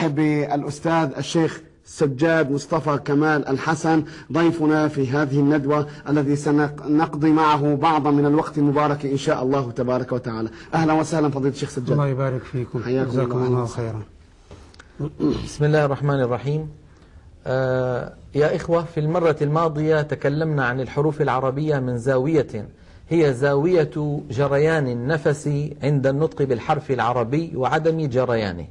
نرحب بالأستاذ الشيخ سجاد مصطفى كمال الحسن ضيفنا في هذه الندوة الذي سنقضي معه بعضا من الوقت المبارك إن شاء الله تبارك وتعالى. أهلا وسهلا فضيلة الشيخ سجاد. الله يبارك فيكم. حياكم جزاكم الله. الله خيرا. بسم الله الرحمن الرحيم. آه يا إخوة في المرة الماضية تكلمنا عن الحروف العربية من زاوية. هي زاوية جريان النفس عند النطق بالحرف العربي وعدم جريانه.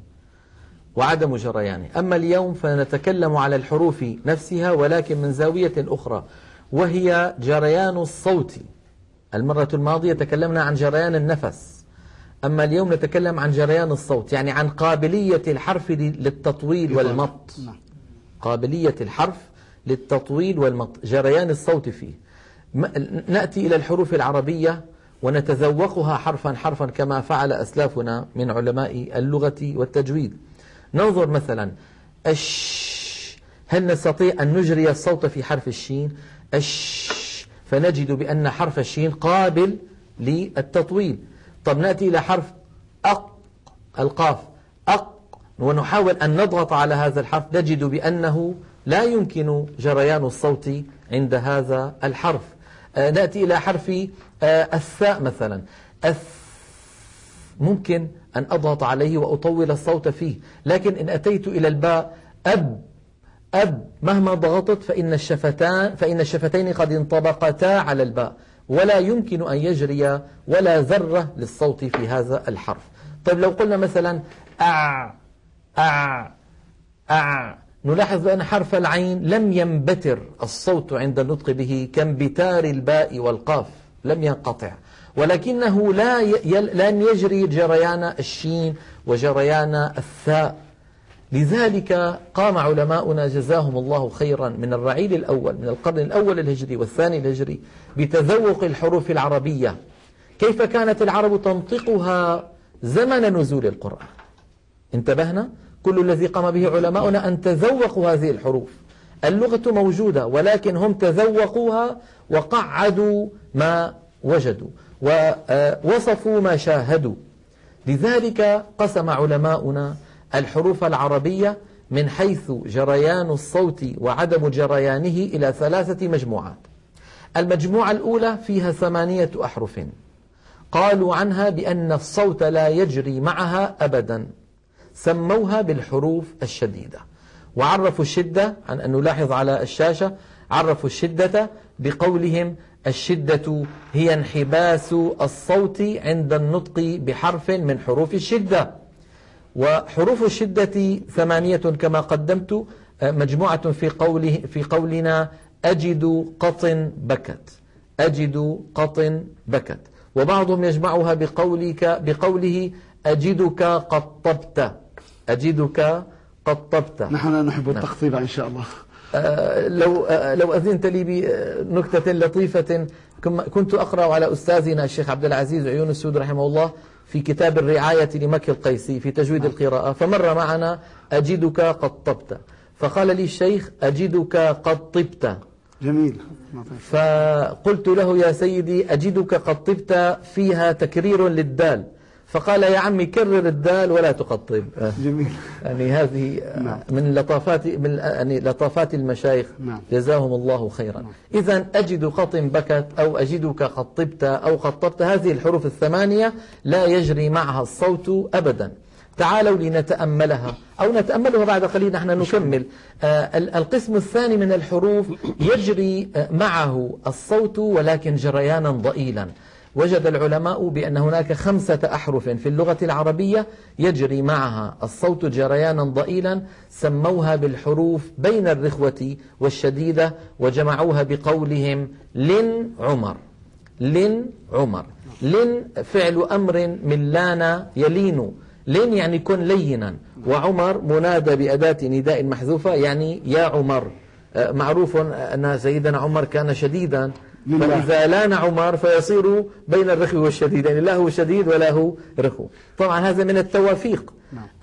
وعدم جريانه أما اليوم فنتكلم على الحروف نفسها ولكن من زاوية أخرى وهي جريان الصوت. المرة الماضية تكلمنا عن جريان النفس. أما اليوم نتكلم عن جريان الصوت يعني عن قابلية الحرف للتطويل والمط. نعم. قابلية الحرف للتطويل والمط. جريان الصوت فيه. نأتي إلى الحروف العربية ونتذوقها حرفا حرفا كما فعل أسلافنا من علماء اللغة والتجويد. ننظر مثلا أش هل نستطيع أن نجري الصوت في حرف الشين؟ أش فنجد بأن حرف الشين قابل للتطويل. طب نأتي إلى حرف أق القاف. أق ونحاول أن نضغط على هذا الحرف. نجد بأنه لا يمكن جريان الصوت عند هذا الحرف. آه، نأتي إلى حرف آه، الثاء مثلا. الث ممكن أن أضغط عليه وأطول الصوت فيه. لكن إن أتيت إلى الباء أب أب مهما ضغطت فإن الشفتان فإن الشفتين قد انطبقتا على الباء. ولا يمكن أن يجري ولا ذرة للصوت في هذا الحرف. طيب لو قلنا مثلا أع أع أع نلاحظ بأن حرف العين لم ينبتر الصوت عند النطق به كانبتار الباء والقاف لم ينقطع. ولكنه لا لن يجري جريان الشين وجريان الثاء. لذلك قام علماؤنا جزاهم الله خيرا من الرعيل الأول من القرن الأول الهجري والثاني الهجري بتذوق الحروف العربية. كيف كانت العرب تنطقها زمن نزول القرآن؟ انتبهنا؟ كل الذي قام به علماؤنا أن تذوقوا هذه الحروف. اللغة موجودة ولكن هم تذوقوها وقعدوا ما وجدوا. ووصفوا ما شاهدوا. لذلك قسم علماؤنا الحروف العربية من حيث جريان الصوت وعدم جريانه إلى ثلاثة مجموعات. المجموعة الأولى فيها ثمانية أحرف. قالوا عنها بأن الصوت لا يجري معها أبدا. سموها بالحروف الشديدة. وعرفوا الشدة عن أن نلاحظ على الشاشة عرفوا الشدة بقولهم الشدة هي انحباس الصوت عند النطق بحرف من حروف الشدة. وحروف الشدة ثمانية كما قدمت مجموعة في قوله في قولنا أجد قط بكت. أجد قط بكت. وبعضهم يجمعها بقولك بقوله أجدك قطبت. أجدك قطبت. نحن نحب التخطيب إن شاء الله. لو آه، لو أذنت لي بنكتة لطيفة كنت أقرأ على أستاذنا الشيخ عبد العزيز عيون السود رحمه الله في كتاب الرعاية لمكي القيسي في تجويد القراءة فمر معنا أجدك قد طبت. فقال لي الشيخ أجدك قد طبت. جميل. فقلت له يا سيدي أجدك قد طبت فيها تكرير للدال. فقال يا عمي كرر الدال ولا تقطب. آه. جميل. يعني هذه نعم. من لطافات من يعني لطافات المشايخ. نعم. جزاهم الله خيرا. إذا أجد قط بكت أو أجدك قد طبت أو قد طبت هذه الحروف الثمانية لا يجري معها الصوت أبدا. تعالوا لنتأملها أو نتأملها بعد قليل. نحن نكمل. آه ال- القسم الثاني من الحروف يجري آه، معه الصوت ولكن جريانا ضئيلا. وجد العلماء بأن هناك خمسة أحرف في اللغة العربية يجري معها الصوت جريانا ضئيلا سموها بالحروف بين الرخوة والشديدة وجمعوها بقولهم لن عمر. لن عمر. لن فعل أمر من لأن يلين. لن يعني كن لينا. وعمر منادى بأداة نداء محذوفة يعني يا عمر. آه، معروف أن سيدنا عمر كان شديدا. لله. فإذا لأن عمر فيصير بين الرخو والشديد يعني لا هو شديد ولا هو رخو. طبعا هذا من التوافيق.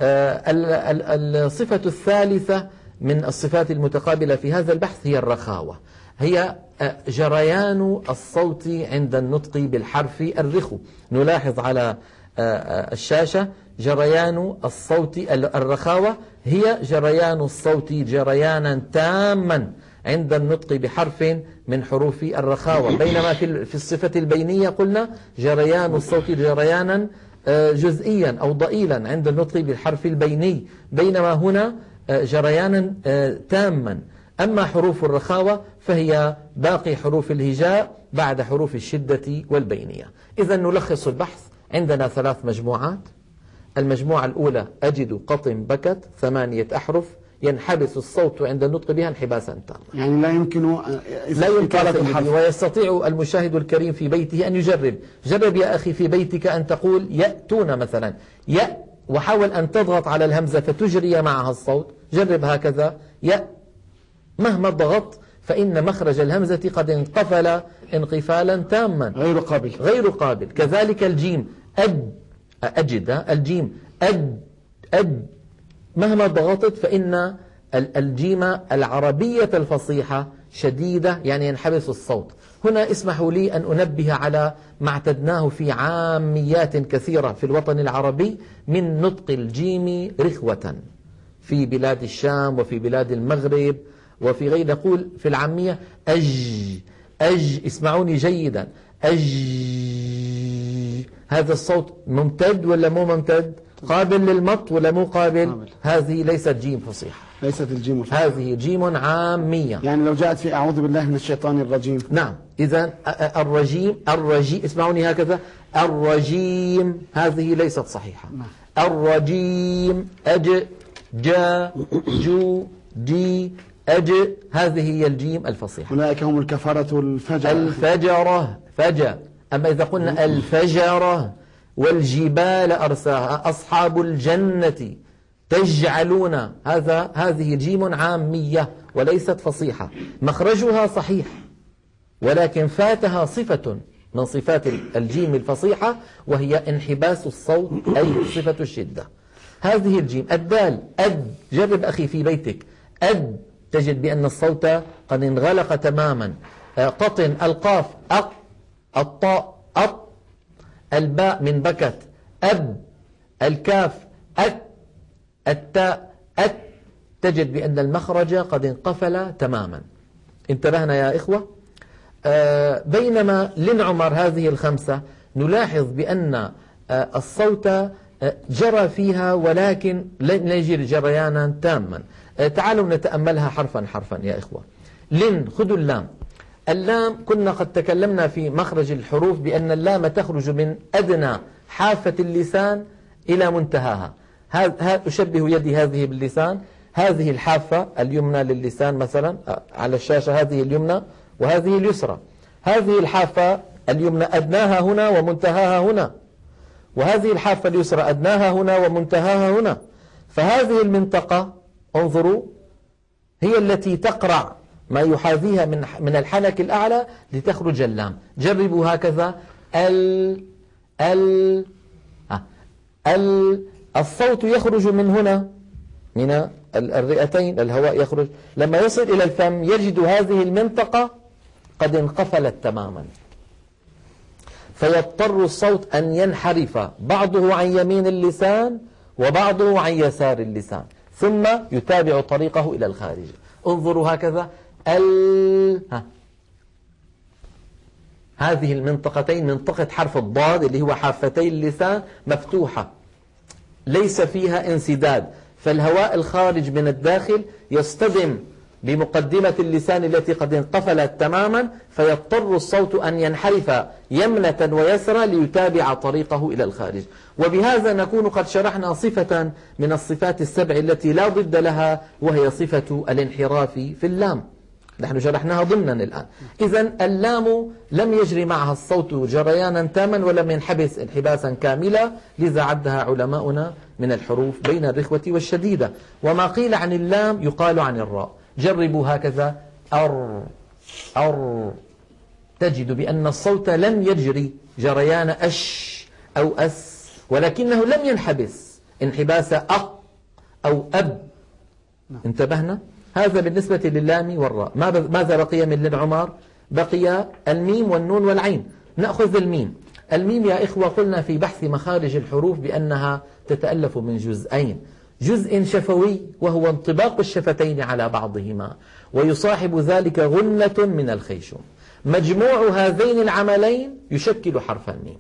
آه، ال- ال- الصفة الثالثة من الصفات المتقابلة في هذا البحث هي الرخاوة. هي آه، جريان الصوت عند النطق بالحرف الرخو. نلاحظ على آه، آه، الشاشة جريان الصوت الرخاوة هي جريان الصوت جريانا تاما. عند النطق بحرف من حروف الرخاوة. بينما في الصفة البينية قلنا جريان الصوت جريانا آه، جزئيا أو ضئيلا عند النطق بالحرف البيني. بينما هنا آه، جريانا آه، تاما. أما حروف الرخاوة فهي باقي حروف الهجاء بعد حروف الشدة والبينية. إذا نلخص البحث. عندنا ثلاث مجموعات. المجموعة الأولى أجد قط بكت ثمانية أحرف. ينحبس الصوت عند النطق بها انحباسا. تاما يعني لا يمكن لا يمكن ويستطيع المشاهد الكريم في بيته أن يجرب. جرب يا أخي في بيتك أن تقول يأتون مثلا. يأ وحاول أن تضغط على الهمزة فتجري معها الصوت. جرب هكذا. يأ مهما ضغطت فإن مخرج الهمزة قد انقفل انقفالا تاما. غير قابل. غير قابل. كذلك الجيم. أد أجد الجيم. أد أد مهما ضغطت فإن الجيم العربية الفصيحة شديدة يعني ينحبس الصوت. هنا اسمحوا لي أن أنبه على ما اعتدناه في عاميات كثيرة في الوطن العربي من نطق الجيم رخوة. في بلاد الشام وفي بلاد المغرب وفي غير نقول في العامية أج أج اسمعوني جيدا أج. هذا الصوت ممتد ولا مو ممتد؟ قابل للمط ولا مو قابل, قابل. هذه ليست جيم فصيحة. ليست الجيم فصيحة هذه جيم عامية. يعني لو جاءت في أعوذ بالله من الشيطان الرجيم. نعم. إذا الرجيم الرجيم اسمعوني هكذا. الرجيم هذه ليست صحيحة. نعم. الرجيم أج جا جو دي أج هذه هي الجيم الفصيحة. أولئك هم الكفرة الفجرة. الفجرة فجر أما إذا قلنا الفجرة والجبال أرساها. أصحاب الجنة تجعلون. هذا هذه جيم عامية وليست فصيحة. مخرجها صحيح ولكن فاتها صفة من صفات الجيم الفصيحة وهي انحباس الصوت أي صفة الشدة. هذه الجيم الدال أد جرب أخي في بيتك. أد تجد بأن الصوت قد انغلق تماما. قطن القاف أق الطاء أط. الباء من بكت أب الكاف أك التاء أت. تجد بأن المخرج قد انقفل تماما. انتبهنا يا إخوة. آه بينما لنعمر هذه الخمسة نلاحظ بأن آه الصوت آه جرى فيها ولكن لن يجري جريانا تاما. آه، تعالوا نتأملها حرفا حرفا يا إخوة. لن خذوا اللام. اللام كنا قد تكلمنا في مخرج الحروف بأن اللام تخرج من أدنى حافة اللسان إلى منتهاها. أشبه يدي هذه باللسان. هذه الحافة اليمنى للسان مثلا آه، على الشاشة هذه اليمنى وهذه اليسرى. هذه الحافة اليمنى أدناها هنا ومنتهاها هنا. وهذه الحافة اليسرى أدناها هنا ومنتهاها هنا. فهذه المنطقة انظروا هي التي تقرع ما يحاذيها من من الحنك الأعلى لتخرج اللام. جربوا هكذا. ال ال ال الصوت يخرج من هنا من الرئتين الهواء يخرج. لما يصل إلى الفم يجد هذه المنطقة قد انقفلت تماما. فيضطر الصوت أن ينحرف بعضه عن يمين اللسان وبعضه عن يسار اللسان ثم يتابع طريقه إلى الخارج. انظروا هكذا. ال ها. هذه المنطقتين منطقة حرف الضاد اللي هو حافتي اللسان مفتوحة. ليس فيها انسداد. فالهواء الخارج من الداخل يصطدم بمقدمة اللسان التي قد انقفلت تماما فيضطر الصوت أن ينحرف يمنة ويسرى ليتابع طريقه إلى الخارج. وبهذا نكون قد شرحنا صفة من الصفات السبع التي لا ضد لها وهي صفة الانحراف في اللام. نحن شرحناها ضمنا الآن. إذا اللام لم يجري معها الصوت جريانا تاما ولم ينحبس انحباسا كاملا لذا عدها علماؤنا من الحروف بين الرخوة والشديدة. وما قيل عن اللام يقال عن الراء. جربوا هكذا. أر أر. تجد بأن الصوت لم يجري جريان أش أو أس ولكنه لم ينحبس. انحباس أق أو أب. انتبهنا؟ هذا بالنسبة للام والراء. ماذا بقي من للعمار؟ بقي الميم والنون والعين. نأخذ الميم. الميم يا إخوة قلنا في بحث مخارج الحروف بأنها تتألف من جزئين. جزء شفوي وهو انطباق الشفتين على بعضهما ويصاحب ذلك غنة من الخيشوم. مجموع هذين العملين يشكل حرف الميم.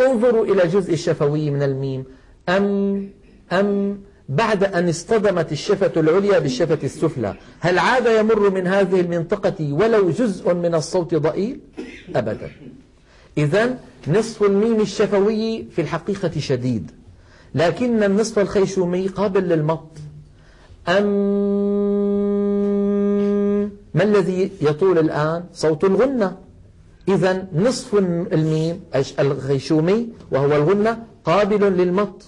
انظروا إلى الجزء الشفوي من الميم. أم أم بعد أن اصطدمت الشفة العليا بالشفة السفلى. هل عاد يمر من هذه المنطقة ولو جزء من الصوت ضئيل؟ أبدا. إذا نصف الميم الشفوي في الحقيقة شديد. لكن النصف الخيشومي قابل للمط. أم ما الذي يطول الآن؟ صوت الغنة. إذا نصف الميم الخيشومي وهو الغنة قابل للمط.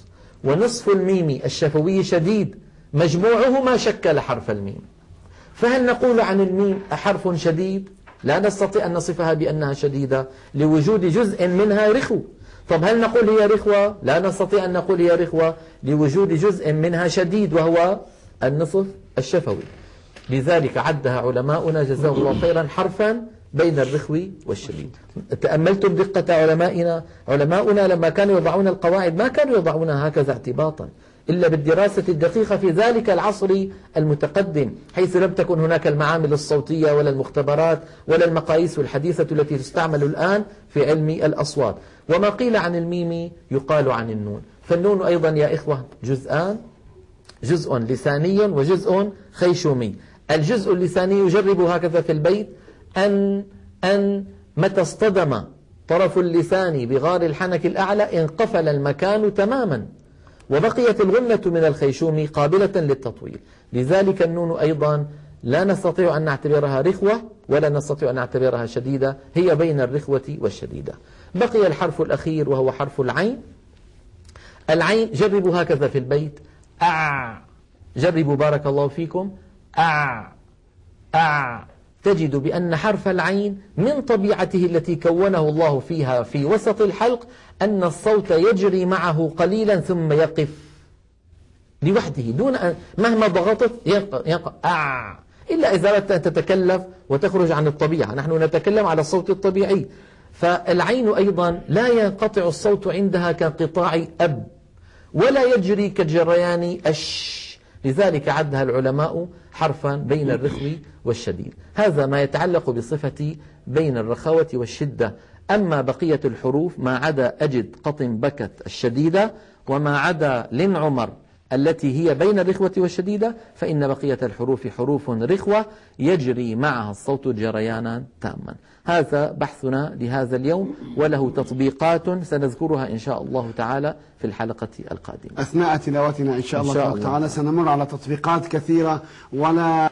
ونصف الميم الشفوي شديد مجموعه ما شكل حرف الميم. فهل نقول عن الميم أحرف شديد؟ لا نستطيع أن نصفها بأنها شديدة لوجود جزء منها رخو. طب هل نقول هي رخوة؟ لا نستطيع أن نقول هي رخوة لوجود جزء منها شديد وهو النصف الشفوي. لذلك عدها علماؤنا جزاهم الله خيرا حرفا بين الرخو والشديد. تأملتم دقة علمائنا علماؤنا لما كانوا يضعون القواعد ما كانوا يضعونها هكذا اعتباطا إلا بالدراسة الدقيقة في ذلك العصر المتقدم حيث لم تكن هناك المعامل الصوتية ولا المختبرات ولا المقاييس الحديثة التي تستعمل الآن في علم الأصوات. وما قيل عن الميم يقال عن النون. فالنون أيضا يا إخوة جزءان جزء لساني وجزء خيشومي. الجزء اللساني يجرب هكذا في البيت أن أن متى اصطدم طرف اللسان بغار الحنك الأعلى انقفل المكان تماما وبقيت الغنة من الخيشوم قابلة للتطويل. لذلك النون أيضا لا نستطيع أن نعتبرها رخوة ولا نستطيع أن نعتبرها شديدة هي بين الرخوة والشديدة. بقي الحرف الأخير وهو حرف العين. العين جربوا هكذا في البيت. أع جربوا بارك الله فيكم. أع أع. تجد بأن حرف العين من طبيعته التي كونه الله فيها في وسط الحلق أن الصوت يجري معه قليلا ثم يقف لوحده دون أن مهما ضغطت يقف آه. إلا إذا أردت أن تتكلف وتخرج عن الطبيعة. نحن نتكلم على الصوت الطبيعي. فالعين أيضا لا ينقطع الصوت عندها كانقطاع أب ولا يجري كجريان أش. لذلك عدها العلماء حرفا بين الرخو والشديد. هذا ما يتعلق بصفة بين الرخاوة والشدة. أما بقية الحروف ما عدا أجد قطن بكت الشديدة وما عدا لن عمر التي هي بين الرخوة والشديدة فإن بقية الحروف حروف رخوة يجري معها الصوت جريانا تاما. هذا بحثنا لهذا اليوم وله تطبيقات سنذكرها إن شاء الله تعالى في الحلقة القادمة. أثناء تلاوتنا إن شاء, إن شاء الله, الله. تعالى سنمر على تطبيقات كثيرة ولا